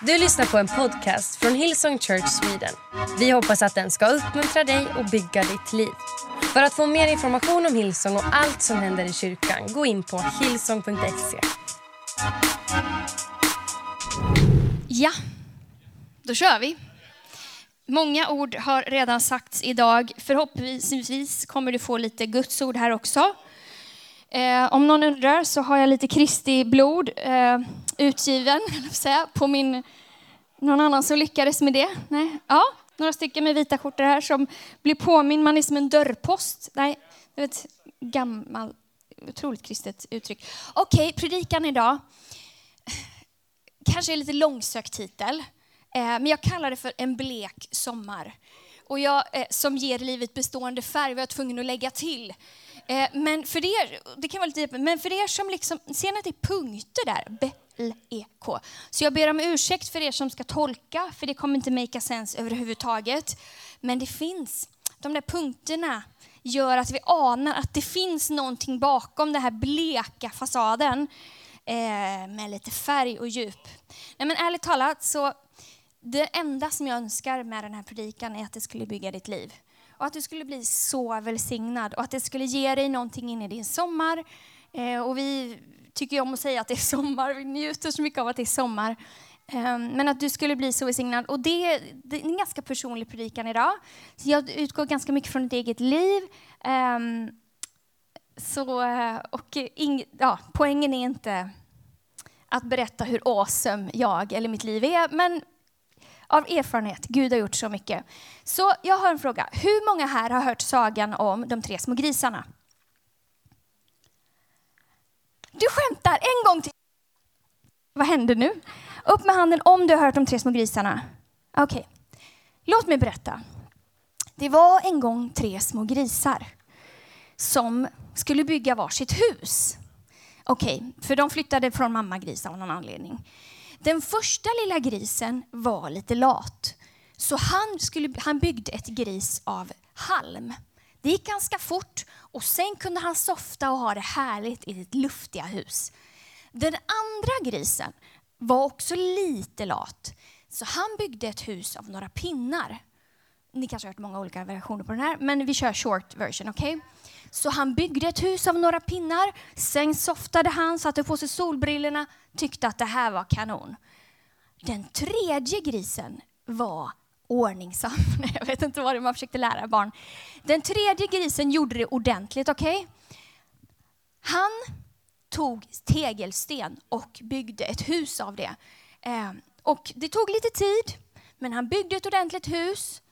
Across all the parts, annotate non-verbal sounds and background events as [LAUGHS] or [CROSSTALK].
Du lyssnar på en podcast från Hillsong Church Sweden. Vi hoppas att den ska uppmuntra dig och bygga ditt liv. För att få mer information om Hillsong och allt som händer i kyrkan, gå in på hillsong.se. Ja, då kör vi. Många ord har redan sagts idag. Förhoppningsvis kommer du få lite Guds ord här också. Eh, om någon undrar så har jag lite Kristi blod eh, utgiven [LAUGHS] säga, på min... Någon annan som lyckades med det? Nej? Ja, några stycken med vita skjortor här som blir påminn. Man är som en dörrpost. Nej, det är ett gammalt, otroligt kristet uttryck. Okej, predikan idag. Kanske är lite långsökt titel, eh, men jag kallar det för en blek sommar. Och jag, eh, som ger livet bestående färg var jag tvungen att lägga till. Eh, men för er, det kan vara lite men för er som liksom, ser ni att det är punkter där? B, L, E, K. Så jag ber om ursäkt för er som ska tolka, för det kommer inte make sense överhuvudtaget. Men det finns, de där punkterna gör att vi anar att det finns någonting bakom den här bleka fasaden eh, med lite färg och djup. Nej, men ärligt talat, så det enda som jag önskar med den här predikan är att det skulle bygga ditt liv. Och att du skulle bli så välsignad och att det skulle ge dig någonting in i din sommar. Eh, och vi tycker om att säga att det är sommar, vi njuter så mycket av att det är sommar. Eh, men att du skulle bli så välsignad. Och det, det, är en ganska personlig predikan idag. Så jag utgår ganska mycket från ditt eget liv. Eh, så, och ing, ja, poängen är inte att berätta hur awesome jag eller mitt liv är, men av erfarenhet. Gud har gjort så mycket. Så jag har en fråga. Hur många här har hört sagan om de tre små grisarna? Du skämtar en gång till. Vad händer nu? Upp med handen om du har hört de tre små grisarna. Okej, okay. låt mig berätta. Det var en gång tre små grisar som skulle bygga varsitt hus. Okej, okay, för de flyttade från mamma gris av någon anledning. Den första lilla grisen var lite lat, så han, skulle, han byggde ett gris av halm. Det gick ganska fort och sen kunde han softa och ha det härligt i sitt luftiga hus. Den andra grisen var också lite lat, så han byggde ett hus av några pinnar. Ni kanske har hört många olika versioner på den här, men vi kör short version, okej? Okay? Så han byggde ett hus av några pinnar, sen softade han, satte på sig solbrillorna, tyckte att det här var kanon. Den tredje grisen var ordningsam. [LAUGHS] Jag vet inte vad det man försökte lära barn. Den tredje grisen gjorde det ordentligt, okej? Okay? Han tog tegelsten och byggde ett hus av det. Eh, och det tog lite tid, men han byggde ett ordentligt hus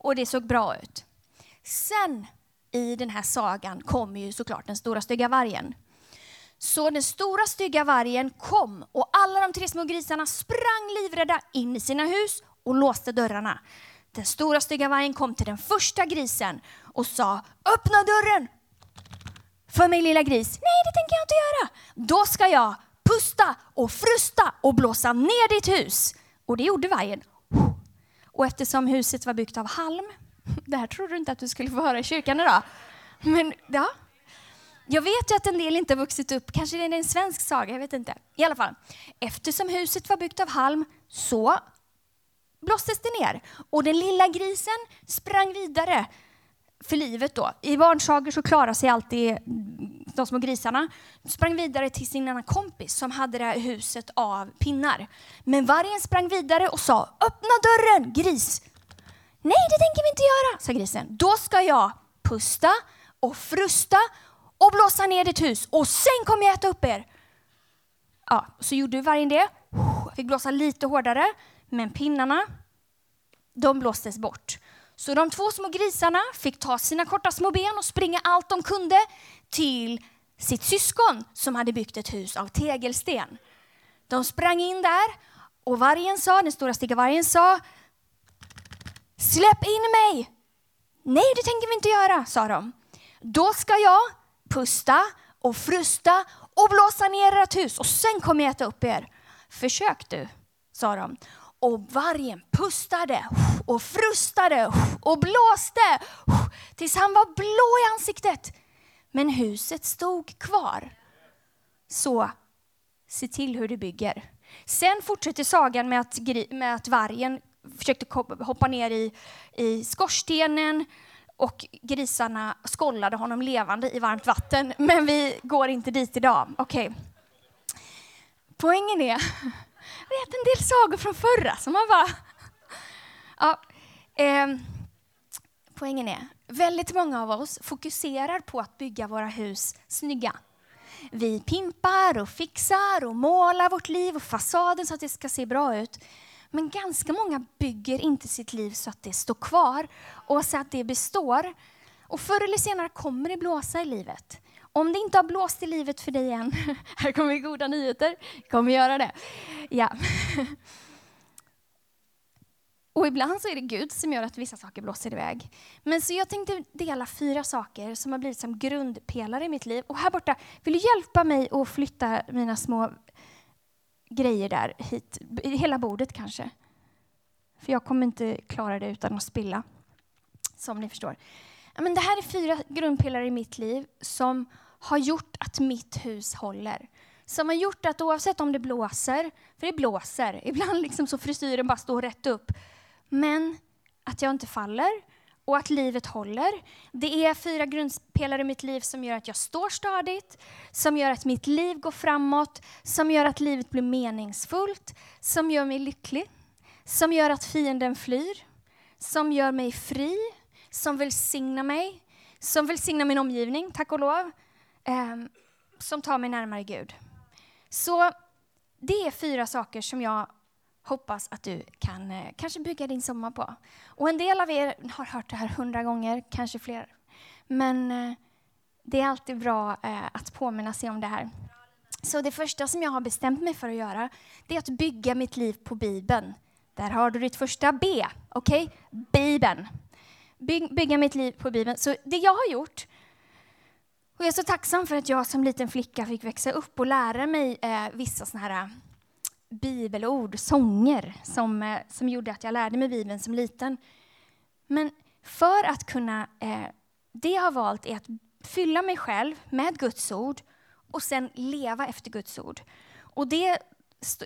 och det såg bra ut. Sen i den här sagan kommer ju såklart den stora stygga vargen. Så den stora stygga vargen kom och alla de tre små grisarna sprang livrädda in i sina hus och låste dörrarna. Den stora stygga vargen kom till den första grisen och sa öppna dörren för mig lilla gris. Nej, det tänker jag inte göra. Då ska jag pusta och frusta och blåsa ner ditt hus. Och det gjorde vargen. Och eftersom huset var byggt av halm [LAUGHS] det här trodde du inte att du skulle få höra i kyrkan idag. Men ja, jag vet ju att en del inte har vuxit upp, kanske det är en svensk saga, jag vet inte. I alla fall, eftersom huset var byggt av halm så blåstes det ner. Och den lilla grisen sprang vidare för livet då. I barnsagor så klarar sig alltid de små grisarna. Sprang vidare till sin ena kompis som hade det här huset av pinnar. Men vargen sprang vidare och sa öppna dörren gris. Nej, det tänker vi inte göra, sa grisen. Då ska jag pusta och frusta och blåsa ner ditt hus och sen kommer jag äta upp er. Ja, så gjorde vargen det. Fick blåsa lite hårdare, men pinnarna, de blåstes bort. Så de två små grisarna fick ta sina korta små ben och springa allt de kunde till sitt syskon som hade byggt ett hus av tegelsten. De sprang in där och vargen sa, den stora stygga vargen sa, Släpp in mig! Nej, det tänker vi inte göra, sa de. Då ska jag pusta och frusta och blåsa ner ert hus och sen kommer jag äta upp er. Försök du, sa de. Och vargen pustade och frustade och blåste tills han var blå i ansiktet. Men huset stod kvar. Så se till hur du bygger. Sen fortsätter sagan med att, med att vargen försökte hoppa ner i, i skorstenen och grisarna skållade honom levande i varmt vatten. Men vi går inte dit idag. Okej. Okay. Poängen är, [LAUGHS] vet en del sagor från förra som man bara... Ja, eh, poängen är, väldigt många av oss fokuserar på att bygga våra hus snygga. Vi pimpar och fixar och målar vårt liv och fasaden så att det ska se bra ut. Men ganska många bygger inte sitt liv så att det står kvar och så att det består. Och förr eller senare kommer det blåsa i livet. Om det inte har blåst i livet för dig än, [LAUGHS] här kommer goda nyheter, kommer göra det. Ja. [LAUGHS] Och ibland så är det Gud som gör att vissa saker blåser iväg. Men så jag tänkte dela fyra saker som har blivit som grundpelare i mitt liv. Och här borta, vill du hjälpa mig att flytta mina små grejer där hit? Hela bordet kanske? För jag kommer inte klara det utan att spilla, som ni förstår. Men det här är fyra grundpelare i mitt liv som har gjort att mitt hus håller. Som har gjort att oavsett om det blåser, för det blåser, ibland liksom så frisyren bara står rätt upp, men att jag inte faller och att livet håller. Det är fyra grundpelare i mitt liv som gör att jag står stadigt, som gör att mitt liv går framåt, som gör att livet blir meningsfullt, som gör mig lycklig, som gör att fienden flyr, som gör mig fri, som välsignar mig, som välsignar min omgivning, tack och lov, eh, som tar mig närmare Gud. Så det är fyra saker som jag hoppas att du kan eh, kanske bygga din sommar på. Och en del av er har hört det här hundra gånger, kanske fler. Men eh, det är alltid bra eh, att påminna sig om det här. Så det första som jag har bestämt mig för att göra, det är att bygga mitt liv på Bibeln. Där har du ditt första B, okej? Okay? Bibeln. By bygga mitt liv på Bibeln. Så det jag har gjort, och jag är så tacksam för att jag som liten flicka fick växa upp och lära mig eh, vissa sådana här bibelord, sånger, som, eh, som gjorde att jag lärde mig Bibeln som liten. Men för att kunna, eh, det jag har valt är att fylla mig själv med Guds ord och sen leva efter Guds ord. Och det,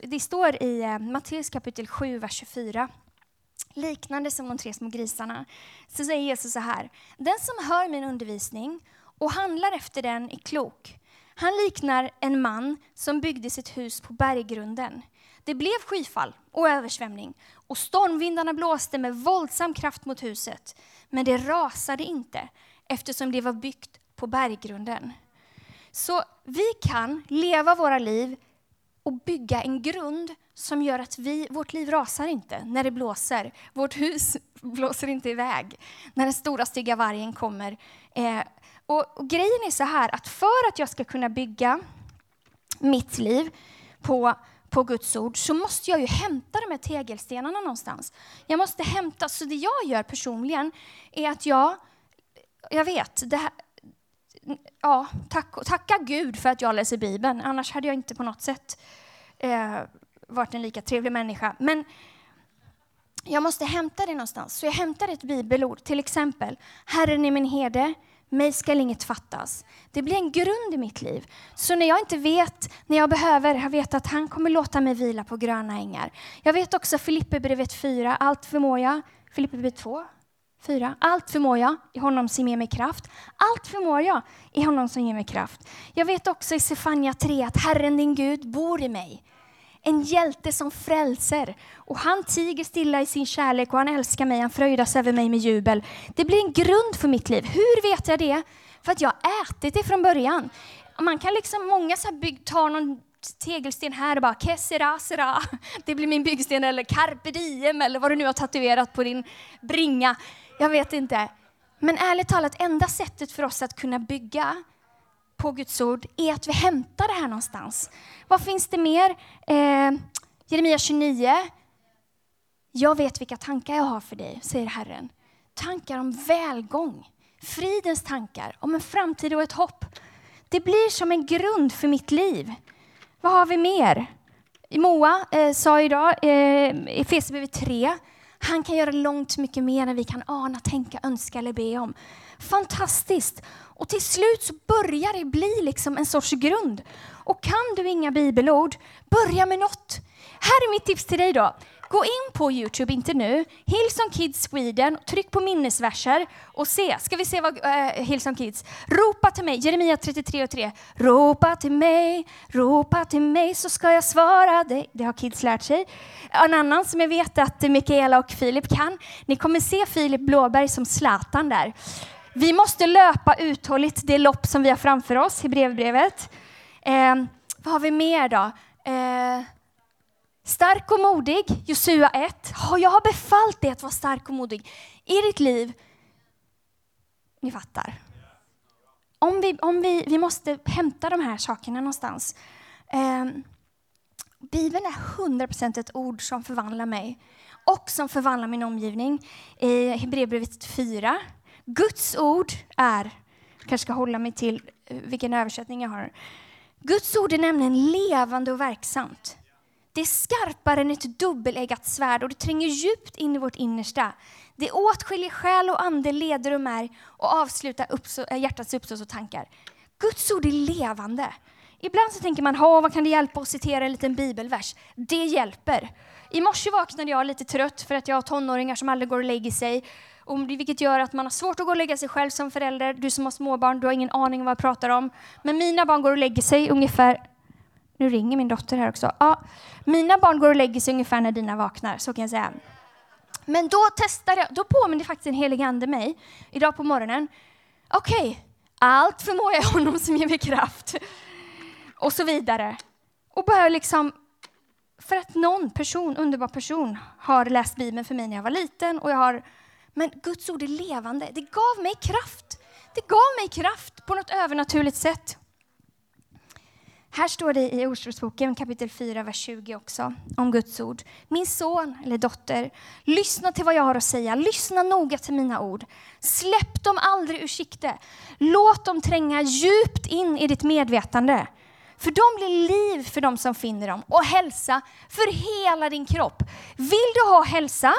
det står i eh, Matteus kapitel 7, vers 24. Liknande som de tre små grisarna, så säger Jesus så här. Den som hör min undervisning och handlar efter den är klok. Han liknar en man som byggde sitt hus på berggrunden. Det blev skyfall och översvämning och stormvindarna blåste med våldsam kraft mot huset. Men det rasade inte eftersom det var byggt på berggrunden. Så vi kan leva våra liv och bygga en grund som gör att vi, vårt liv rasar inte när det blåser. Vårt hus [LAUGHS] blåser inte iväg när den stora stygga vargen kommer. Eh, och, och, grejen är så här att för att jag ska kunna bygga mitt liv på på Guds ord så måste jag ju hämta de här tegelstenarna någonstans. Jag måste hämta, så det jag gör personligen är att jag, jag vet, det här, ja, tack, tacka Gud för att jag läser Bibeln, annars hade jag inte på något sätt eh, varit en lika trevlig människa. Men jag måste hämta det någonstans, så jag hämtar ett bibelord, till exempel Herren är min herde, mig skall inget fattas. Det blir en grund i mitt liv. Så när jag inte vet, när jag behöver, jag vet att han kommer låta mig vila på gröna ängar. Jag vet också Filipperbrevet 4, allt förmår jag. Filipperbrevet 2, 4. Allt förmår jag i honom som ger mig kraft. Allt förmår jag i honom som ger mig kraft. Jag vet också i Sefania 3 att Herren din Gud bor i mig en hjälte som frälser. Och han tiger stilla i sin kärlek och han älskar mig, han fröjdas över mig med jubel. Det blir en grund för mitt liv. Hur vet jag det? För att jag har ätit det från början. Man kan liksom, många så bygg, tar någon tegelsten här och bara kessera, sera, det blir min byggsten, eller carpe diem, eller vad du nu har tatuerat på din bringa. Jag vet inte. Men ärligt talat, enda sättet för oss att kunna bygga på Guds ord är att vi hämtar det här någonstans. Vad finns det mer? Eh, Jeremia 29. Jag vet vilka tankar jag har för dig, säger Herren. Tankar om välgång, fridens tankar, om en framtid och ett hopp. Det blir som en grund för mitt liv. Vad har vi mer? Moa eh, sa idag, eh, i Efesierbrevet 3, Han kan göra långt mycket mer än vi kan ana, tänka, önska eller be om. Fantastiskt! Och till slut så börjar det bli liksom en sorts grund. Och kan du inga bibelord, börja med något. Här är mitt tips till dig då. Gå in på Youtube, inte nu, Hillsong Kids Sweden, tryck på minnesverser och se. Ska vi se vad äh, Hillsong Kids, ropa till mig, Jeremia 33 och 3. Ropa till mig, ropa till mig så ska jag svara dig. Det har kids lärt sig. En annan som jag vet att Mikaela och Filip kan, ni kommer se Filip Blåberg som Zlatan där. Vi måste löpa uthålligt det lopp som vi har framför oss i brevbrevet. Eh, vad har vi mer då? Eh, stark och modig, Josua 1. jag har befallt dig att vara stark och modig i ditt liv. Ni fattar. Om vi, om vi, vi måste hämta de här sakerna någonstans. Eh, Bibeln är 100% ett ord som förvandlar mig och som förvandlar min omgivning. I Hebreerbrevet 4 Guds ord är, jag kanske ska hålla mig till eh, vilken översättning jag har. Guds ord är nämligen levande och verksamt. Det är skarpare än ett dubbeleggat svärd och det tränger djupt in i vårt innersta. Det åtskiljer själ och ande, leder och märg och avslutar uppså, eh, hjärtats uppsåt och tankar. Guds ord är levande. Ibland så tänker man, vad kan det hjälpa att citera en liten bibelvers? Det hjälper. I morse vaknade jag lite trött för att jag har tonåringar som aldrig går och lägger sig vilket gör att man har svårt att gå och lägga sig själv som förälder. Du som har småbarn, du har ingen aning om vad jag pratar om. Men mina barn går och lägger sig ungefär nu ringer min dotter här också. Ja, mina barn går och lägger sig ungefär när dina vaknar, så kan jag säga. Men då testade jag, då påminner faktiskt en helig ande mig idag på morgonen. Okej, okay, allt förmår jag honom som ger mig kraft. Och så vidare. Och börjar liksom, för att någon person, underbar person, har läst Bibeln för mig när jag var liten och jag har men Guds ord är levande. Det gav mig kraft. Det gav mig kraft på något övernaturligt sätt. Här står det i Ordspråksboken kapitel 4, vers 20 också, om Guds ord. Min son eller dotter, lyssna till vad jag har att säga. Lyssna noga till mina ord. Släpp dem aldrig ur sikte. Låt dem tränga djupt in i ditt medvetande. För de blir liv för dem som finner dem och hälsa för hela din kropp. Vill du ha hälsa?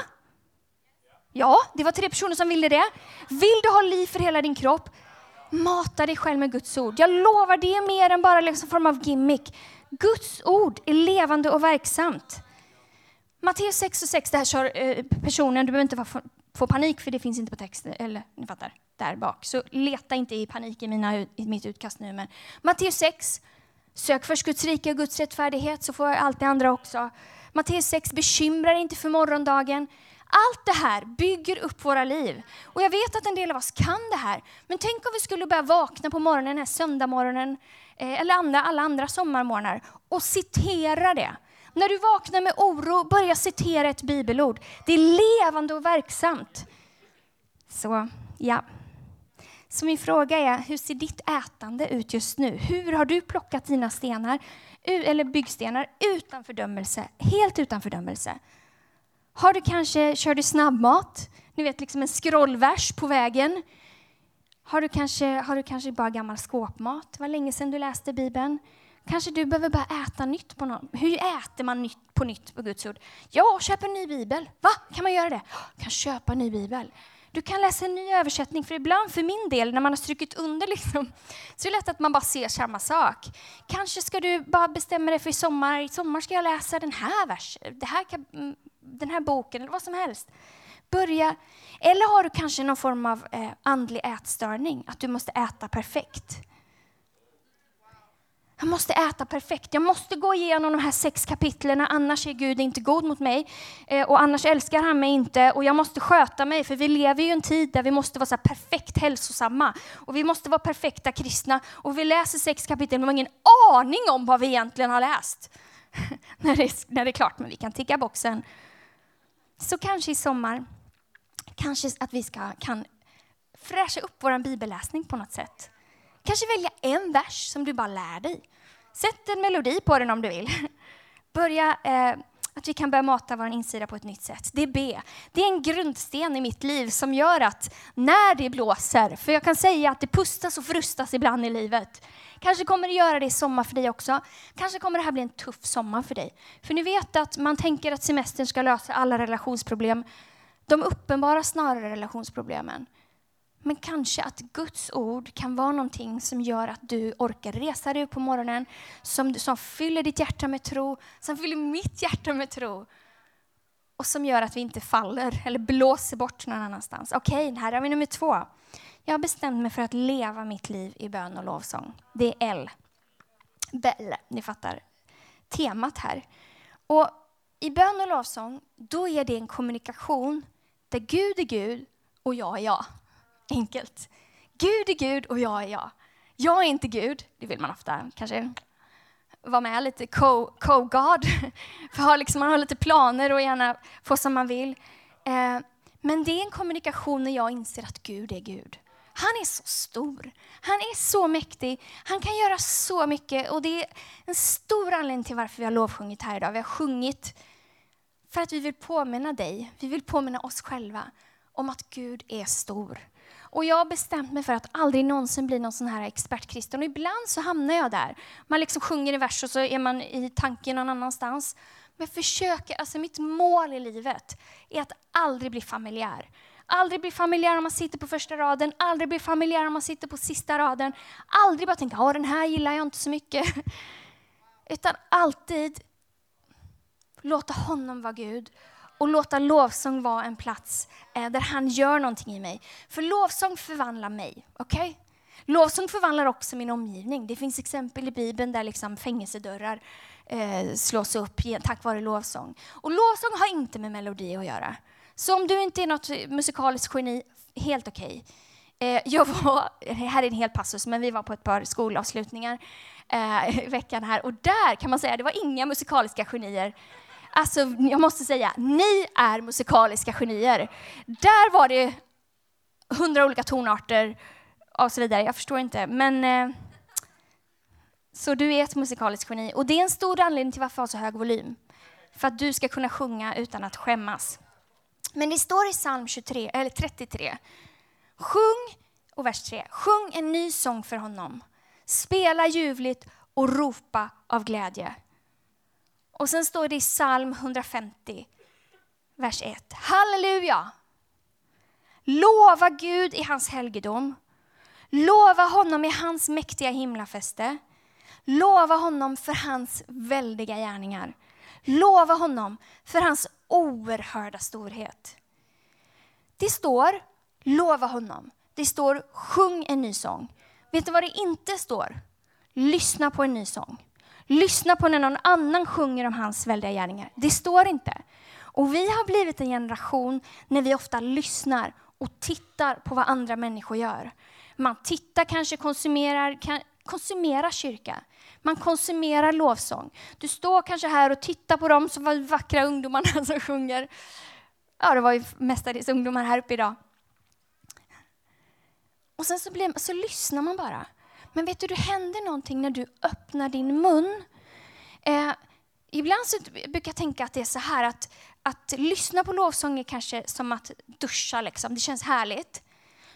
Ja, det var tre personer som ville det. Vill du ha liv för hela din kropp? Mata dig själv med Guds ord. Jag lovar, det är mer än bara liksom form av gimmick. Guds ord är levande och verksamt. Matteus 6 och 6, där kör eh, personen, du behöver inte få, få panik för det finns inte på texten, eller ni fattar, där bak. Så leta inte i panik i, mina, i mitt utkast nu. Men Matteus 6, sök först Guds rike och Guds rättfärdighet så får jag allt det andra också. Matteus 6, bekymra dig inte för morgondagen. Allt det här bygger upp våra liv. Och jag vet att en del av oss kan det här. Men tänk om vi skulle börja vakna på morgonen, den här söndagmorgonen, eh, eller andra, alla andra sommarmorgnar, och citera det. När du vaknar med oro, börja citera ett bibelord. Det är levande och verksamt. Så, ja. Så min fråga är, hur ser ditt ätande ut just nu? Hur har du plockat dina stenar, eller byggstenar, utan fördömelse, helt utan fördömelse? Har du kanske, kör du snabbmat? Ni vet, liksom en scrollvers på vägen. Har du, kanske, har du kanske bara gammal skåpmat? Det var länge sedan du läste Bibeln. Kanske du behöver bara äta nytt på något. Hur äter man nytt på nytt på Guds ord? Ja, köp en ny bibel. Va? Kan man göra det? Kan köpa en ny bibel. Du kan läsa en ny översättning, för ibland för min del, när man har strukit under, [LAUGHS] liksom, så är det lätt att man bara ser samma sak. Kanske ska du bara bestämma dig för i sommar, i sommar ska jag läsa den här versen, det här mm, den här boken eller vad som helst. Börja. Eller har du kanske någon form av eh, andlig ätstörning, att du måste äta perfekt. Jag måste äta perfekt. Jag måste gå igenom de här sex kapitlen, annars är Gud inte god mot mig. Eh, och annars älskar han mig inte. Och jag måste sköta mig, för vi lever ju i en tid där vi måste vara så perfekt hälsosamma. Och vi måste vara perfekta kristna. Och vi läser sex kapitel, men har ingen aning om vad vi egentligen har läst. [LAUGHS] när, det är, när det är klart, men vi kan ticka boxen. Så kanske i sommar, kanske att vi ska, kan fräscha upp vår bibelläsning på något sätt. Kanske välja en vers som du bara lär dig. Sätt en melodi på den om du vill. [LAUGHS] Börja, eh, att vi kan börja mata vår insida på ett nytt sätt. Det är B. Det är en grundsten i mitt liv som gör att när det blåser, för jag kan säga att det pustas och frustas ibland i livet, Kanske kommer det göra det i sommar för dig också. Kanske kommer det här bli en tuff sommar för dig. För ni vet att man tänker att semestern ska lösa alla relationsproblem. De uppenbara snarare relationsproblemen. Men kanske att Guds ord kan vara någonting som gör att du orkar resa dig upp på morgonen, som, som fyller ditt hjärta med tro, som fyller mitt hjärta med tro. Och som gör att vi inte faller eller blåser bort någon annanstans. Okej, okay, här har vi nummer två. Jag har bestämt mig för att leva mitt liv i bön och lovsång. Det är L. Bell, ni fattar temat här. Och i bön och lovsång, då är det en kommunikation där Gud är Gud och jag är jag. Enkelt. Gud är Gud och jag är jag. Jag är inte Gud, det vill man ofta kanske vara med lite co-God. [LAUGHS] Co liksom, man har lite planer och gärna få som man vill. Eh, men det är en kommunikation när jag inser att Gud är Gud. Han är så stor. Han är så mäktig. Han kan göra så mycket. Och det är en stor anledning till varför vi har lovsjungit här idag. Vi har sjungit för att vi vill påminna dig, vi vill påminna oss själva om att Gud är stor. Och jag har bestämt mig för att aldrig någonsin bli någon sån här expertkristen. Och ibland så hamnar jag där. Man liksom sjunger i vers och så är man i tanken någon annanstans. Men jag försöker, alltså mitt mål i livet är att aldrig bli familjär. Aldrig bli familjär om man sitter på första raden, aldrig bli familjär om man sitter på sista raden. Aldrig bara tänka, den här gillar jag inte så mycket. [LAUGHS] Utan alltid låta honom vara Gud och låta lovsång vara en plats eh, där han gör någonting i mig. För lovsång förvandlar mig. Okay? Lovsång förvandlar också min omgivning. Det finns exempel i Bibeln där liksom fängelsedörrar eh, slås upp tack vare lovsång. Och lovsång har inte med melodi att göra. Så om du inte är något musikaliskt geni, helt okej. Okay. Eh, jag var, här är en hel passus, men vi var på ett par skolavslutningar eh, i veckan här och där kan man säga, det var inga musikaliska genier Alltså, jag måste säga, ni är musikaliska genier. Där var det hundra olika tonarter och så vidare. Jag förstår inte, men... Eh, så du är ett musikaliskt geni. Och det är en stor anledning till varför jag har så hög volym. För att du ska kunna sjunga utan att skämmas. Men det står i psalm 23, eller 33. Sjung, och vers 3. Sjung en ny sång för honom. Spela ljuvligt och ropa av glädje. Och sen står det i psalm 150, vers 1. Halleluja! Lova Gud i hans helgedom. Lova honom i hans mäktiga himlafäste. Lova honom för hans väldiga gärningar. Lova honom för hans oerhörda storhet. Det står lova honom. Det står sjung en ny sång. Vet du vad det inte står? Lyssna på en ny sång. Lyssna på när någon annan sjunger om hans väldiga gärningar. Det står inte. Och vi har blivit en generation när vi ofta lyssnar och tittar på vad andra människor gör. Man tittar, kanske konsumerar, kan, konsumerar kyrka. Man konsumerar lovsång. Du står kanske här och tittar på de som vackra ungdomarna [LAUGHS] som sjunger. Ja, det var ju mestadels ungdomar här uppe idag. Och sen så, blir, så lyssnar man bara. Men vet du, det händer någonting när du öppnar din mun. Eh, ibland så brukar jag tänka att det är så här att, att lyssna på lovsång är kanske som att duscha, liksom. det känns härligt.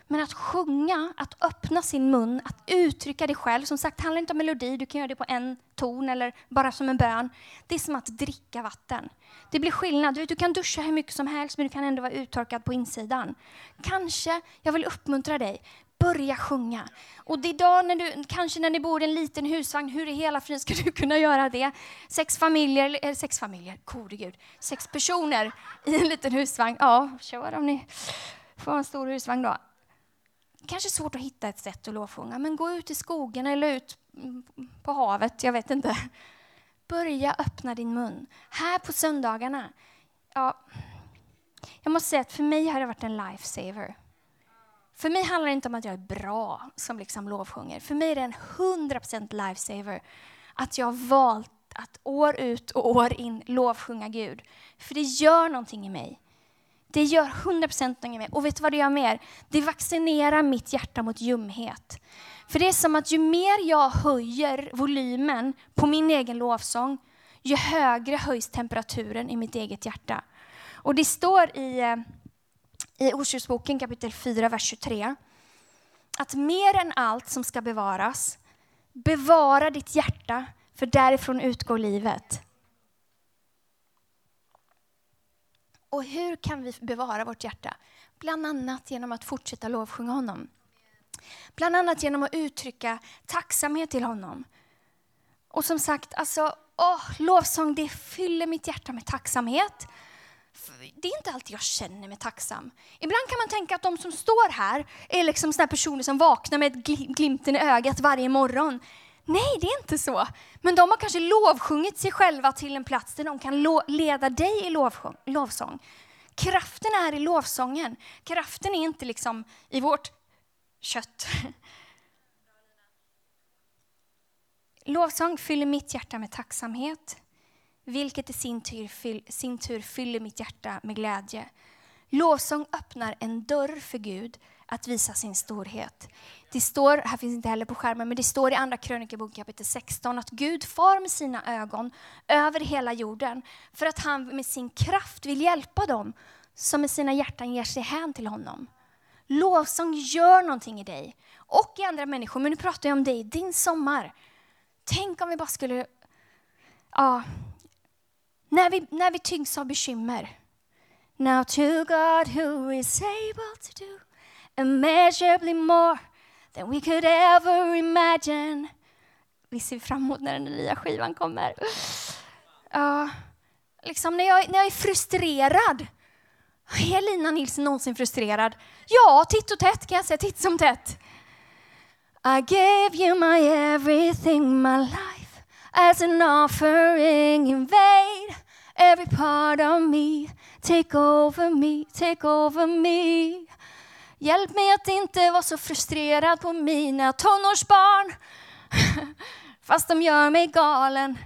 Men att sjunga, att öppna sin mun, att uttrycka dig själv. Som sagt, det handlar inte om melodi, du kan göra det på en ton eller bara som en bön. Det är som att dricka vatten. Det blir skillnad. Du, vet, du kan duscha hur mycket som helst, men du kan ändå vara uttorkad på insidan. Kanske, jag vill uppmuntra dig, börja sjunga. Och det idag, när du, kanske när ni bor i en liten husvagn, hur i hela friden ska [LAUGHS] du kunna göra det? Sex familjer, eller eh, sex familjer, gode gud, sex personer i en liten husvagn. Ja, kör om ni får en stor husvagn då. Kanske svårt att hitta ett sätt att lovsjunga, men gå ut i skogen eller ut mm, på havet, jag vet inte. Börja öppna din mun. Här på söndagarna, ja, jag måste säga att för mig har det varit en lifesaver. För mig handlar det inte om att jag är bra som liksom lovsjunger. För mig är det en 100% lifesaver att jag har valt att år ut och år in lovsjunga Gud. För det gör någonting i mig. Det gör 100% någonting i mig. Och vet du vad det gör mer? Det vaccinerar mitt hjärta mot ljumhet. För det är som att ju mer jag höjer volymen på min egen lovsång, ju högre höjs temperaturen i mitt eget hjärta. Och det står i eh, i Ordspråksboken kapitel 4, vers 23. Att mer än allt som ska bevaras, bevara ditt hjärta, för därifrån utgår livet. Och hur kan vi bevara vårt hjärta? Bland annat genom att fortsätta lovsjunga honom. Bland annat genom att uttrycka tacksamhet till honom. Och som sagt, alltså, åh, lovsång det fyller mitt hjärta med tacksamhet. Det är inte alltid jag känner mig tacksam. Ibland kan man tänka att de som står här är liksom såna personer som vaknar med glimten i ögat varje morgon. Nej, det är inte så. Men de har kanske lovsjungit sig själva till en plats där de kan leda dig i lovsång. Kraften är i lovsången. Kraften är inte liksom i vårt kött. [LAUGHS] Lovsång fyller mitt hjärta med tacksamhet, vilket i sin tur, sin tur fyller mitt hjärta med glädje. Lovsång öppnar en dörr för Gud att visa sin storhet. Det står, här finns inte heller på skärmen, men det står i Andra krönikeboken kapitel 16 att Gud far med sina ögon över hela jorden för att han med sin kraft vill hjälpa dem som med sina hjärtan ger sig hän till honom. Lovsång gör någonting i dig och i andra människor, men nu pratar jag om dig, din sommar. Tänk om vi bara skulle, ja, när vi, när vi tyngs av bekymmer. Now to God who is able to do immeasurably more than we could ever imagine. Vi ser fram emot när den nya skivan kommer. Ja, liksom när jag, när jag är frustrerad. Är Lina Nilsson någonsin frustrerad? Ja, titt och tätt kan jag säga, titt som tätt. I gave you my everything, my life as an offering. Invade every part of me. Take over me, take over me. Hjälp mig att inte vara så frustrerad på mina tonårsbarn. [LAUGHS] Fast de gör mig galen.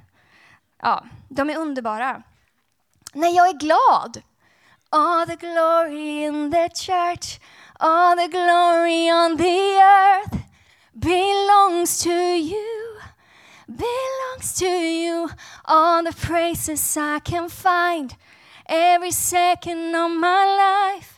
Ja, de är underbara. När jag är glad. All the glory in the church. All the glory on the earth belongs to you. Belongs to you. All the praises I can find. Every second of my life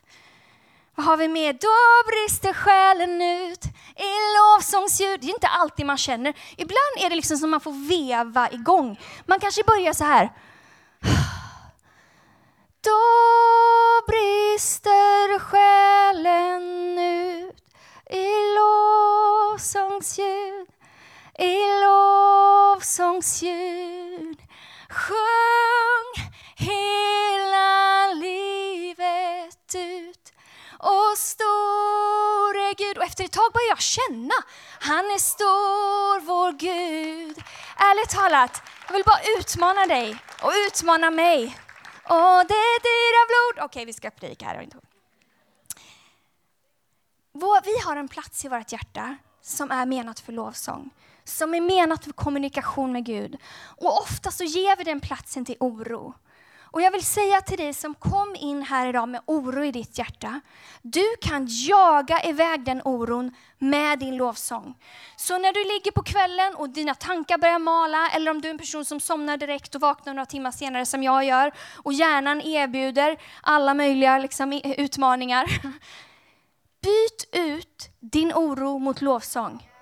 vad har vi mer? Då brister själen ut i lovsångsljud. Det är inte alltid man känner. Ibland är det liksom som man får veva igång. Man kanske börjar så här. [SIGHS] Då brister själen ut i lovsångsljud, i lovsångsljud. Sjung hela livet ut och stor är Gud. Och efter ett tag börjar jag känna, han är stor vår Gud. Ärligt talat, jag vill bara utmana dig och utmana mig. Och det dyra blod. Okej, vi ska predika här. Vi har en plats i vårt hjärta som är menat för lovsång, som är menat för kommunikation med Gud. Och ofta så ger vi den platsen till oro. Och jag vill säga till dig som kom in här idag med oro i ditt hjärta. Du kan jaga iväg den oron med din lovsång. Så när du ligger på kvällen och dina tankar börjar mala, eller om du är en person som somnar direkt och vaknar några timmar senare som jag gör, och hjärnan erbjuder alla möjliga liksom, utmaningar. [LAUGHS] Byt ut din oro mot lovsång.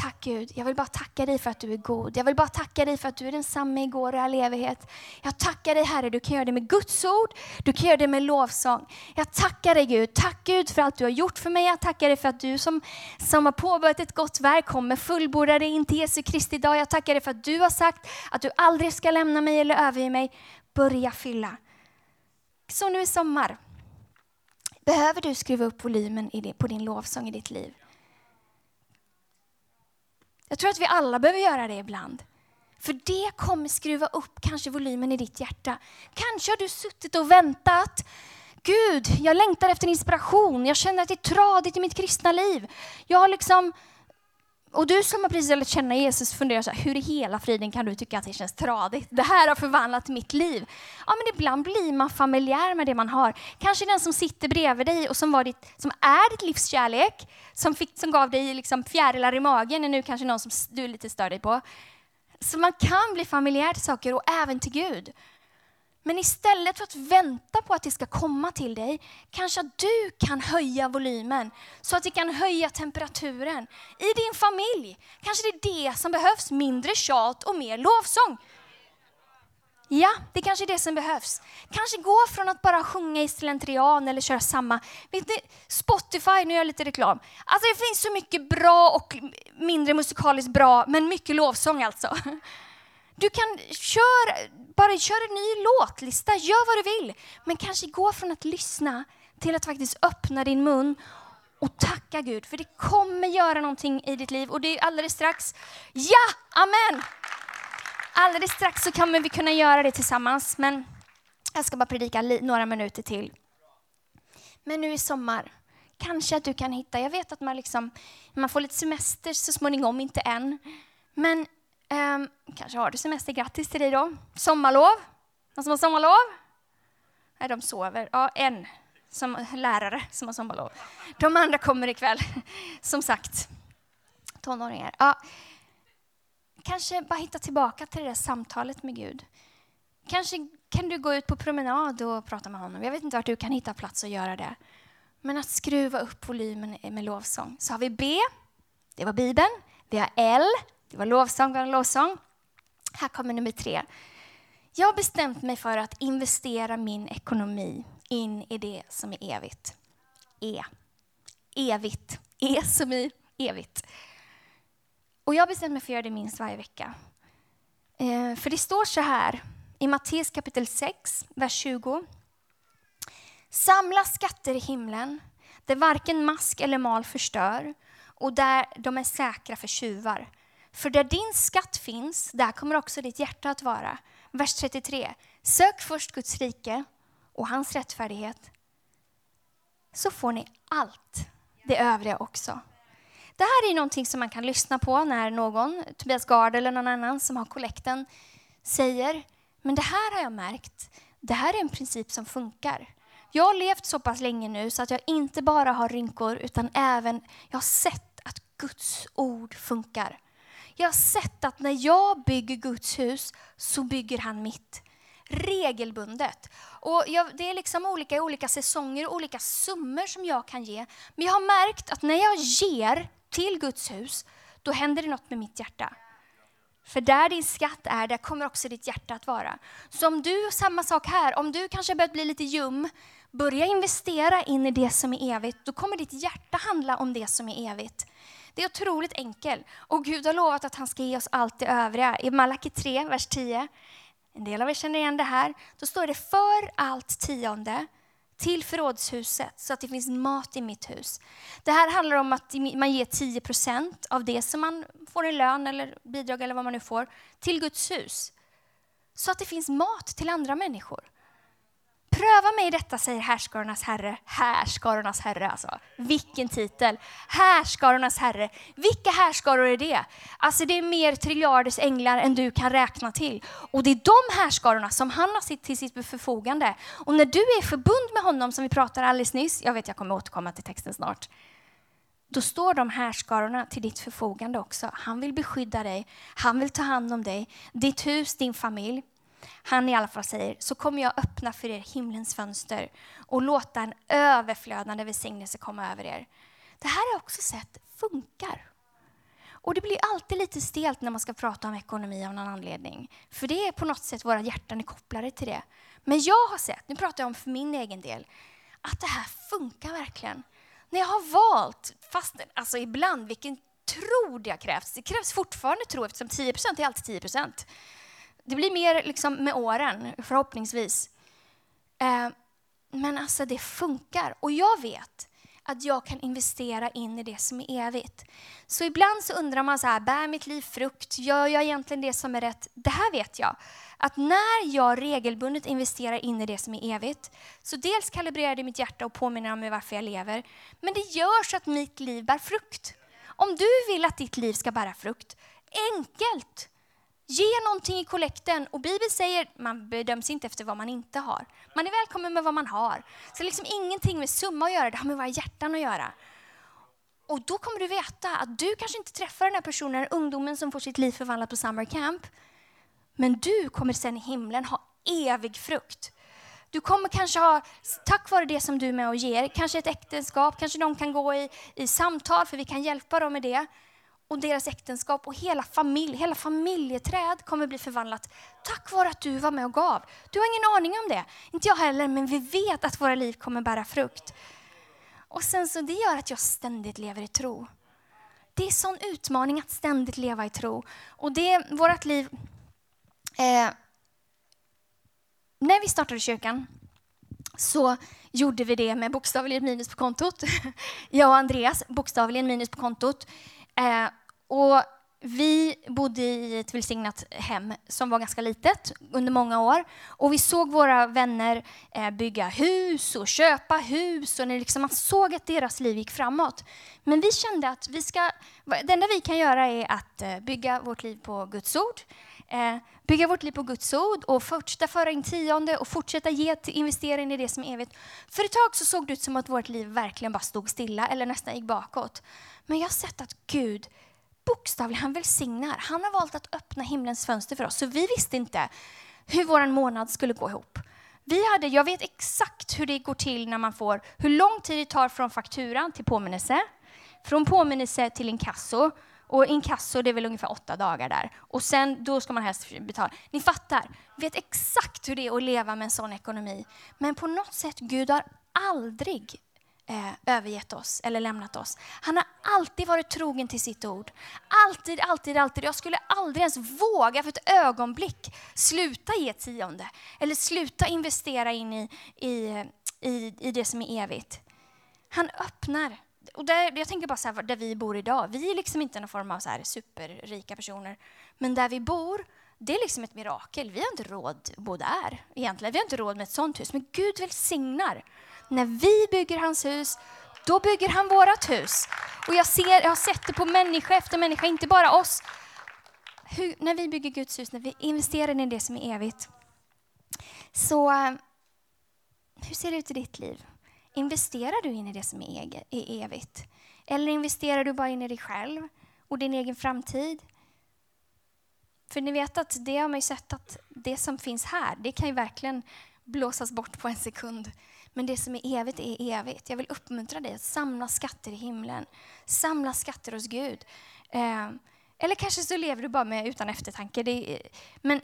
Tack Gud, jag vill bara tacka dig för att du är god. Jag vill bara tacka dig för att du är densamma igår och all evighet. Jag tackar dig Herre, du kan göra det med Guds ord, du kan göra det med lovsång. Jag tackar dig Gud, tack Gud för allt du har gjort för mig. Jag tackar dig för att du som, som har påbörjat ett gott verk kommer fullborda det in till Jesu Kristi dag. Jag tackar dig för att du har sagt att du aldrig ska lämna mig eller överge mig. Börja fylla. Så nu i sommar, behöver du skruva upp volymen på din lovsång i ditt liv? Jag tror att vi alla behöver göra det ibland. För det kommer skruva upp kanske volymen i ditt hjärta. Kanske har du suttit och väntat. Gud, jag längtar efter inspiration. Jag känner att det är tradigt i mitt kristna liv. Jag har liksom och du som har precis lärt känna Jesus funderar så här, hur i hela friden kan du tycka att det känns tradigt? Det här har förvandlat mitt liv. Ja, men ibland blir man familjär med det man har. Kanske den som sitter bredvid dig och som, var ditt, som är ditt livs kärlek, som, fick, som gav dig liksom fjärilar i magen, är nu kanske någon som du är lite stör dig på. Så man kan bli familjär till saker och även till Gud. Men istället för att vänta på att det ska komma till dig, kanske att du kan höja volymen så att det kan höja temperaturen i din familj. Kanske det är det som behövs, mindre tjat och mer lovsång. Ja, det kanske är det som behövs. Kanske gå från att bara sjunga i slentrian eller köra samma. Vet ni, Spotify, nu gör jag lite reklam. Alltså det finns så mycket bra och mindre musikaliskt bra, men mycket lovsång alltså. [LAUGHS] Du kan köra, bara köra en ny låtlista, gör vad du vill. Men kanske gå från att lyssna till att faktiskt öppna din mun och tacka Gud, för det kommer göra någonting i ditt liv. Och det är alldeles strax, ja, amen! Alldeles strax så kommer vi kunna göra det tillsammans, men jag ska bara predika några minuter till. Men nu i sommar, kanske att du kan hitta, jag vet att man, liksom, man får lite semester så småningom, inte än. Men um, kanske har du semester, grattis till dig då. Sommarlov, någon som har sommarlov? Nej, de sover. Ja, en som lärare som har sommarlov. De andra kommer ikväll, [LAUGHS] som sagt. Tonåringar. Ja. Kanske bara hitta tillbaka till det där samtalet med Gud. Kanske kan du gå ut på promenad och prata med honom. Jag vet inte vart du kan hitta plats att göra det. Men att skruva upp volymen med lovsång. Så har vi B, det var Bibeln. Vi har L, det var lovsång, var en lovsång. Här kommer nummer tre. Jag har bestämt mig för att investera min ekonomi in i det som är evigt. E. Evigt. E som i evigt. Och jag bestämmer mig för att göra det minst varje vecka. Eh, för det står så här i Matteus kapitel 6, vers 20. Samla skatter i himlen där varken mask eller mal förstör och där de är säkra för tjuvar. För där din skatt finns, där kommer också ditt hjärta att vara. Vers 33. Sök först Guds rike och hans rättfärdighet så får ni allt det övriga också. Det här är någonting som man kan lyssna på när någon, Tobias Gard eller någon annan som har kollekten, säger men det här har jag märkt, det här är en princip som funkar. Jag har levt så pass länge nu så att jag inte bara har rynkor utan även jag har sett att Guds ord funkar. Jag har sett att när jag bygger Guds hus så bygger han mitt regelbundet. Och jag, det är liksom olika olika säsonger och olika summor som jag kan ge. Men jag har märkt att när jag ger till Guds hus, då händer det något med mitt hjärta. För där din skatt är, där kommer också ditt hjärta att vara. Så om du, samma sak här, om du kanske börjat bli lite ljum, börja investera in i det som är evigt, då kommer ditt hjärta handla om det som är evigt. Det är otroligt enkelt. Och Gud har lovat att han ska ge oss allt det övriga. I Malaki 3, vers 10, en del av er känner igen det här, då står det för allt tionde till förrådshuset så att det finns mat i mitt hus. Det här handlar om att man ger 10% av det som man får i lön eller bidrag eller vad man nu får till Guds hus. Så att det finns mat till andra människor. Pröva mig i detta, säger härskarornas herre. Härskarornas herre alltså. Vilken titel! Härskarornas herre. Vilka härskaror är det? Alltså det är mer triljarders änglar än du kan räkna till. Och det är de härskarorna som han har sitt till sitt förfogande. Och när du är förbund med honom, som vi pratade alldeles nyss, jag vet jag kommer återkomma till texten snart, då står de härskarorna till ditt förfogande också. Han vill beskydda dig, han vill ta hand om dig, ditt hus, din familj han i alla fall säger, så kommer jag öppna för er himlens fönster och låta en överflödande välsignelse komma över er. Det här har jag också sett funkar. Och det blir alltid lite stelt när man ska prata om ekonomi av någon anledning. För det är på något sätt våra hjärtan är kopplade till det. Men jag har sett, nu pratar jag om för min egen del, att det här funkar verkligen. När jag har valt, fast alltså ibland, vilken tro det har krävts. Det krävs fortfarande tro eftersom 10% är alltid 10 det blir mer liksom med åren, förhoppningsvis. Eh, men alltså det funkar. Och jag vet att jag kan investera in i det som är evigt. Så ibland så undrar man så här, bär mitt liv frukt? Gör jag egentligen det som är rätt? Det här vet jag. Att när jag regelbundet investerar in i det som är evigt, så dels kalibrerar det mitt hjärta och påminner mig varför jag lever, men det gör så att mitt liv bär frukt. Om du vill att ditt liv ska bära frukt, enkelt. Ge någonting i kollekten. Och Bibeln säger man bedöms inte efter vad man inte har. Man är välkommen med vad man har. Så det liksom ingenting med summa att göra, det har med våra hjärtan att göra. Och då kommer du veta att du kanske inte träffar den här personen, ungdomen som får sitt liv förvandlat på summer camp. Men du kommer sen i himlen ha evig frukt. Du kommer kanske ha, tack vare det som du är med och ger, kanske ett äktenskap, kanske de kan gå i, i samtal för vi kan hjälpa dem med det och deras äktenskap och hela familj, hela familjeträd kommer bli förvandlat tack vare att du var med och gav. Du har ingen aning om det, inte jag heller, men vi vet att våra liv kommer bära frukt. Och sen så det gör att jag ständigt lever i tro. Det är en sån utmaning att ständigt leva i tro. Och det, vårt liv, eh, när vi startade kyrkan så gjorde vi det med bokstavligen minus på kontot. [LAUGHS] Jag och Andreas, bokstavligen minus på kontot. Eh, och vi bodde i ett välsignat hem som var ganska litet under många år. Och vi såg våra vänner eh, bygga hus och köpa hus. Och liksom man såg att deras liv gick framåt. Men vi kände att vi ska, det enda vi kan göra är att eh, bygga vårt liv på Guds ord. Eh, bygga vårt liv på Guds ord och fortsätta föra in tionde och fortsätta ge till investering i det som är evigt. För ett tag så såg det ut som att vårt liv verkligen bara stod stilla eller nästan gick bakåt. Men jag har sett att Gud bokstavligen, han välsignar. Han har valt att öppna himlens fönster för oss. Så vi visste inte hur vår månad skulle gå ihop. Vi hade, jag vet exakt hur det går till när man får, hur lång tid det tar från fakturan till påminnelse, från påminnelse till inkasso. Och inkasso det är väl ungefär åtta dagar där. Och sen då ska man helst betala. Ni fattar, vet exakt hur det är att leva med en sån ekonomi. Men på något sätt, Gud har aldrig eh, övergett oss eller lämnat oss. Han har alltid varit trogen till sitt ord. Alltid, alltid, alltid. Jag skulle aldrig ens våga för ett ögonblick sluta ge tionde eller sluta investera in i, i, i, i det som är evigt. Han öppnar. Och där, jag tänker bara så här, där vi bor idag. Vi är liksom inte någon form av så här superrika personer. Men där vi bor, det är liksom ett mirakel. Vi har inte råd att bo där egentligen. Vi har inte råd med ett sånt hus. Men Gud välsignar när vi bygger hans hus, då bygger han vårt hus. Och jag, ser, jag har sett det på människa efter människa, inte bara oss. Hur, när vi bygger Guds hus, när vi investerar i det som är evigt. Så eh, hur ser det ut i ditt liv? Investerar du in i det som är, är evigt? Eller investerar du bara in i dig själv och din egen framtid? För ni vet att det har man ju sett att det som finns här, det kan ju verkligen blåsas bort på en sekund. Men det som är evigt är evigt. Jag vill uppmuntra dig att samla skatter i himlen. Samla skatter hos Gud. Eh, eller kanske så lever du bara med utan eftertanke. Är, men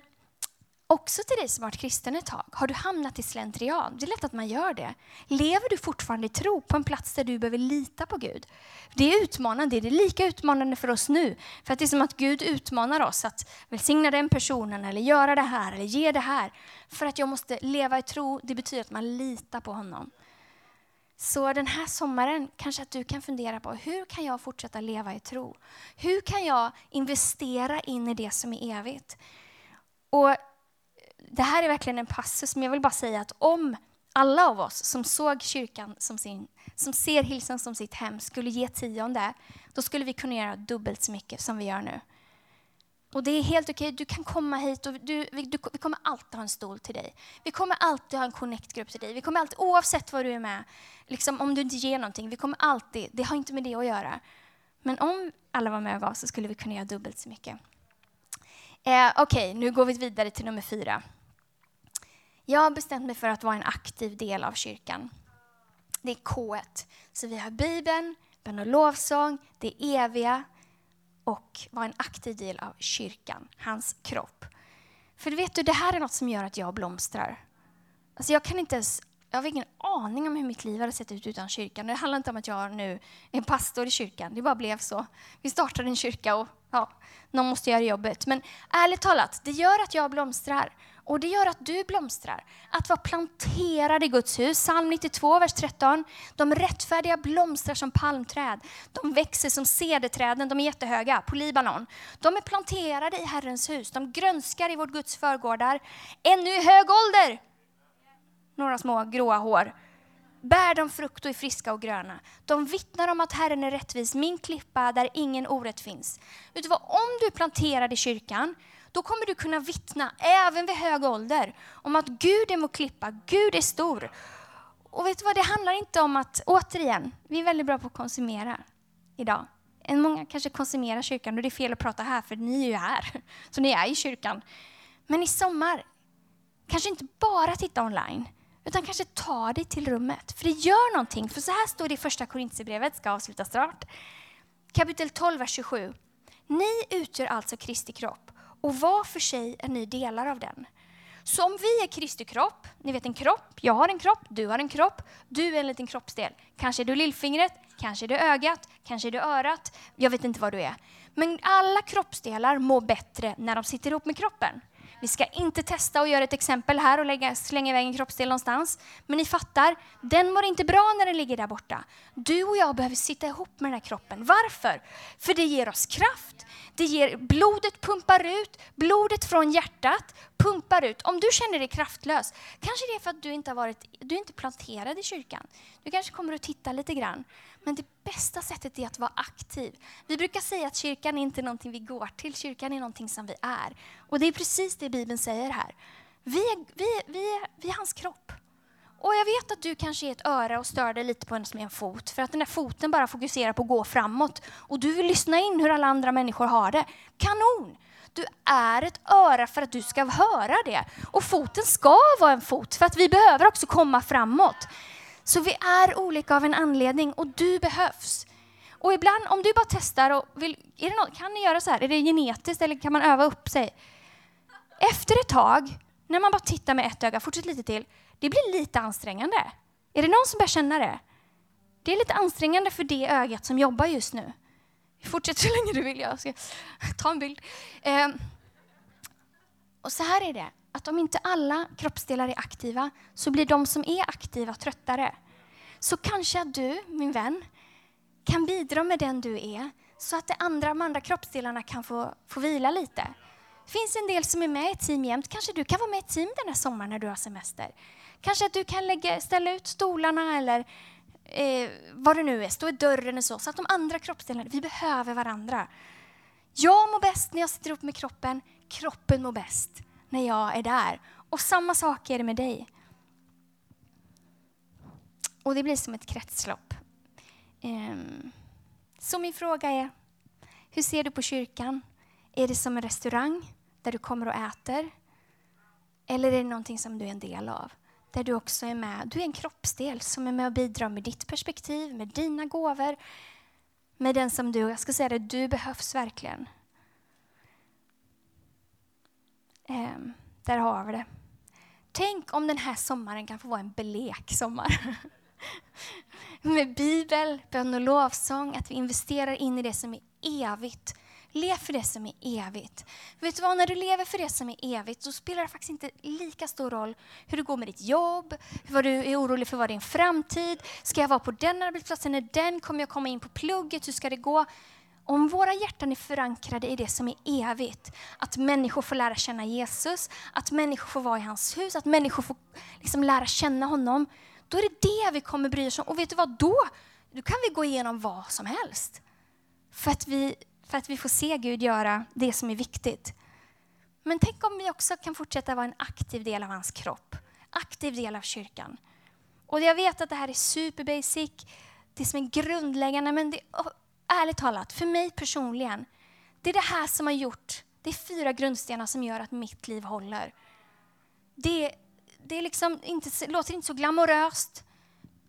också till dig som har varit kristen ett tag. Har du hamnat i slentrian? Det är lätt att man gör det. Lever du fortfarande i tro på en plats där du behöver lita på Gud? Det är utmanande. Det är lika utmanande för oss nu. För att det är som att Gud utmanar oss att välsigna den personen eller göra det här eller ge det här. För att jag måste leva i tro, det betyder att man litar på honom. Så den här sommaren kanske att du kan fundera på hur kan jag fortsätta leva i tro? Hur kan jag investera in i det som är evigt? Och det här är verkligen en passus, men jag vill bara säga att om alla av oss som såg kyrkan som sin, som ser Hillsong som sitt hem, skulle ge tionde, då skulle vi kunna göra dubbelt så mycket som vi gör nu. Och det är helt okej, du kan komma hit och du, vi, du, vi kommer alltid ha en stol till dig. Vi kommer alltid ha en connect-grupp till dig. Vi kommer alltid, oavsett vad du är med, liksom, om du inte ger någonting, vi kommer alltid, det har inte med det att göra. Men om alla var med och gav så skulle vi kunna göra dubbelt så mycket. Eh, Okej, okay, nu går vi vidare till nummer fyra. Jag har bestämt mig för att vara en aktiv del av kyrkan. Det är K1. Så vi har Bibeln, bön och lovsång, det eviga och vara en aktiv del av kyrkan, hans kropp. För vet du, det här är något som gör att jag blomstrar. Alltså jag kan inte ens, jag har ingen aning om hur mitt liv hade sett ut utan kyrkan. Det handlar inte om att jag nu är pastor i kyrkan, det bara blev så. Vi startade en kyrka och ja, någon måste göra jobbet. Men ärligt talat, det gör att jag blomstrar. Och det gör att du blomstrar. Att vara planterad i Guds hus. Psalm 92, vers 13. De rättfärdiga blomstrar som palmträd. De växer som cederträden, de är jättehöga, på Libanon. De är planterade i Herrens hus. De grönskar i vårt Guds förgårdar. Ännu i hög ålder. Några små gråa hår. Bär de frukt och är friska och gröna. De vittnar om att Herren är rättvis, min klippa där ingen orätt finns. Vet du vad, om du är planterad i kyrkan då kommer du kunna vittna, även vid hög ålder, om att Gud är vår klippa, Gud är stor. Och vet du vad, det handlar inte om att, återigen, vi är väldigt bra på att konsumera idag. Många kanske konsumerar kyrkan och det är fel att prata här för ni är ju här, så ni är i kyrkan. Men i sommar, kanske inte bara titta online, utan kanske ta dig till rummet. För det gör någonting. För så här står det i första Korintierbrevet, ska avsluta snart. Kapitel 12, vers 27. Ni utgör alltså Kristi kropp och var för sig är ni delar av den. Så om vi är Kristi kropp, ni vet en kropp, jag har en kropp, du har en kropp, du är en liten kroppsdel. Kanske är du lillfingret, kanske är du ögat, kanske är du örat, jag vet inte vad du är. Men alla kroppsdelar mår bättre när de sitter ihop med kroppen. Vi ska inte testa och göra ett exempel här och lägga, slänga iväg en kroppsdel någonstans. Men ni fattar, den mår inte bra när den ligger där borta. Du och jag behöver sitta ihop med den här kroppen. Varför? För det ger oss kraft. Det ger, blodet pumpar ut, blodet från hjärtat pumpar ut. Om du känner dig kraftlös, kanske det är för att du inte har varit, du är inte planterad i kyrkan. Du kanske kommer att titta lite grann. Men det bästa sättet är att vara aktiv. Vi brukar säga att kyrkan är inte någonting vi går till, kyrkan är någonting som vi är. Och det är precis det Bibeln säger här. Vi är, vi, vi, är, vi är hans kropp. Och jag vet att du kanske är ett öra och stör dig lite på en som är en fot, för att den där foten bara fokuserar på att gå framåt. Och du vill lyssna in hur alla andra människor har det. Kanon! Du är ett öra för att du ska höra det. Och foten ska vara en fot, för att vi behöver också komma framåt. Så vi är olika av en anledning och du behövs. Och ibland, om du bara testar och vill, är det något, kan ni göra så här? Är det genetiskt eller kan man öva upp sig? Efter ett tag, när man bara tittar med ett öga, fortsätt lite till, det blir lite ansträngande. Är det någon som börjar känna det? Det är lite ansträngande för det ögat som jobbar just nu. Fortsätt så länge du vill, jag ska ta en bild. Ehm, och så här är det, att om inte alla kroppsdelar är aktiva så blir de som är aktiva tröttare. Så kanske att du, min vän, kan bidra med den du är så att de andra, de andra kroppsdelarna kan få, få vila lite. Det finns en del som är med i team jämt. Kanske du kan vara med i team den här sommaren när du har semester. Kanske att du kan lägga, ställa ut stolarna eller eh, vad det nu är, stå i dörren och så, så att de andra kroppsdelarna, vi behöver varandra. Jag mår bäst när jag sitter upp med kroppen, kroppen mår bäst när jag är där. Och samma sak är det med dig. Och det blir som ett kretslopp. Ehm, så min fråga är, hur ser du på kyrkan? Är det som en restaurang där du kommer och äter? Eller är det någonting som du är en del av? Där du också är med. Du är en kroppsdel som är med och bidrar med ditt perspektiv, med dina gåvor, med den som du, jag ska säga det, du behövs verkligen. Eh, där har vi det. Tänk om den här sommaren kan få vara en blek sommar. [LAUGHS] Med bibel, bön och lovsång, att vi investerar in i det som är evigt. Lev för det som är evigt. Vet du vad, när du lever för det som är evigt, så spelar det faktiskt inte lika stor roll hur det går med ditt jobb, vad du är orolig för vad din framtid, ska jag vara på den arbetsplatsen, är den, kommer jag komma in på plugget, hur ska det gå? Om våra hjärtan är förankrade i det som är evigt, att människor får lära känna Jesus, att människor får vara i hans hus, att människor får liksom lära känna honom, då är det det vi kommer bry oss om. Och vet du vad, då, då kan vi gå igenom vad som helst. För att, vi, för att vi får se Gud göra det som är viktigt. Men tänk om vi också kan fortsätta vara en aktiv del av hans kropp, aktiv del av kyrkan. Och jag vet att det här är super basic, det som är grundläggande, men det, ärligt talat, för mig personligen, det är det här som har gjort, det är fyra grundstenar som gör att mitt liv håller. Det, det är liksom inte, låter inte så glamoröst,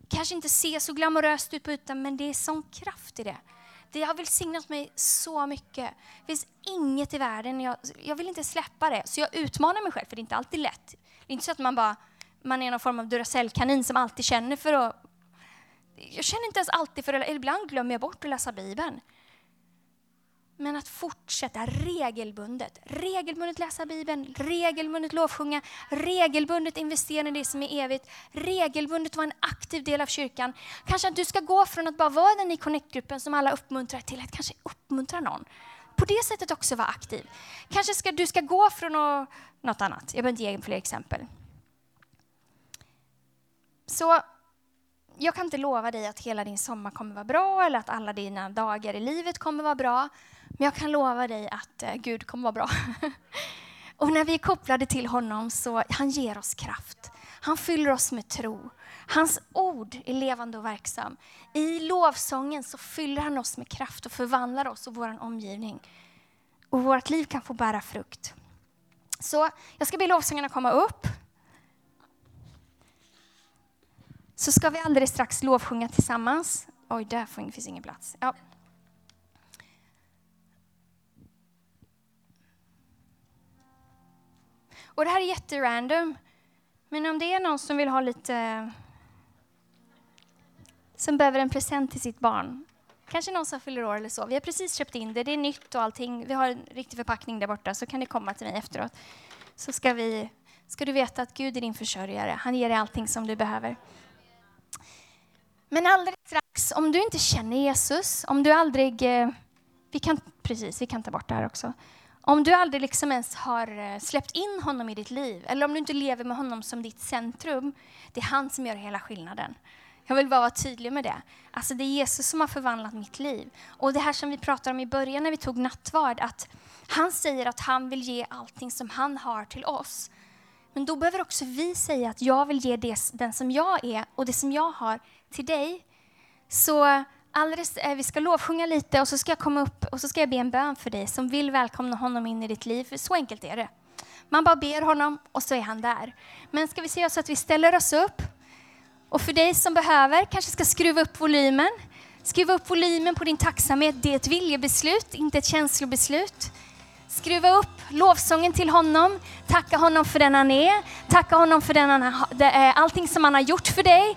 kanske inte ser så glamoröst ut på ytan, men det är sån kraft i det. Det har välsignat mig så mycket. Det finns inget i världen, jag, jag vill inte släppa det. Så jag utmanar mig själv, för det är inte alltid lätt. Det är inte så att man bara man är någon form av Duracell-kanin som alltid känner för att jag känner inte ens alltid för det, ibland glömmer jag bort att läsa Bibeln. Men att fortsätta regelbundet, regelbundet läsa Bibeln, regelbundet lovsjunga, regelbundet investera i det som är evigt, regelbundet vara en aktiv del av kyrkan. Kanske att du ska gå från att bara vara den i Connect-gruppen som alla uppmuntrar till att kanske uppmuntra någon. På det sättet också vara aktiv. Kanske ska du ska gå från att, något annat. Jag behöver inte ge fler exempel. Så jag kan inte lova dig att hela din sommar kommer vara bra eller att alla dina dagar i livet kommer vara bra. Men jag kan lova dig att eh, Gud kommer vara bra. [LAUGHS] och när vi är kopplade till honom så han ger oss kraft. Han fyller oss med tro. Hans ord är levande och verksam. I lovsången så fyller han oss med kraft och förvandlar oss och vår omgivning. Och vårt liv kan få bära frukt. Så jag ska be lovsångarna komma upp. så ska vi alldeles strax lovsjunga tillsammans. Oj, där finns ingen plats. Ja. Och det här är jätterandom. Men om det är någon som vill ha lite... Som behöver en present till sitt barn. Kanske någon som fyller år eller så. Vi har precis köpt in det, det är nytt och allting. Vi har en riktig förpackning där borta, så kan ni komma till mig efteråt. Så ska, vi, ska du veta att Gud är din försörjare. Han ger dig allting som du behöver. Men alldeles strax, om du inte känner Jesus, om du aldrig... Eh, vi kan, precis, vi kan ta bort det här också. Om du aldrig liksom ens har eh, släppt in honom i ditt liv, eller om du inte lever med honom som ditt centrum, det är han som gör hela skillnaden. Jag vill bara vara tydlig med det. Alltså det är Jesus som har förvandlat mitt liv. Och det här som vi pratade om i början när vi tog nattvard, att han säger att han vill ge allting som han har till oss. Men då behöver också vi säga att jag vill ge det, den som jag är och det som jag har till dig. Så alldeles, eh, vi ska lovsjunga lite och så ska jag komma upp och så ska jag be en bön för dig som vill välkomna honom in i ditt liv. För så enkelt är det. Man bara ber honom och så är han där. Men ska vi se så att vi ställer oss upp. Och för dig som behöver kanske ska skruva upp volymen. Skruva upp volymen på din tacksamhet. Det är ett viljebeslut, inte ett känslobeslut. Skruva upp lovsången till honom. Tacka honom för den han är. Tacka honom för den han eh, allting som han har gjort för dig.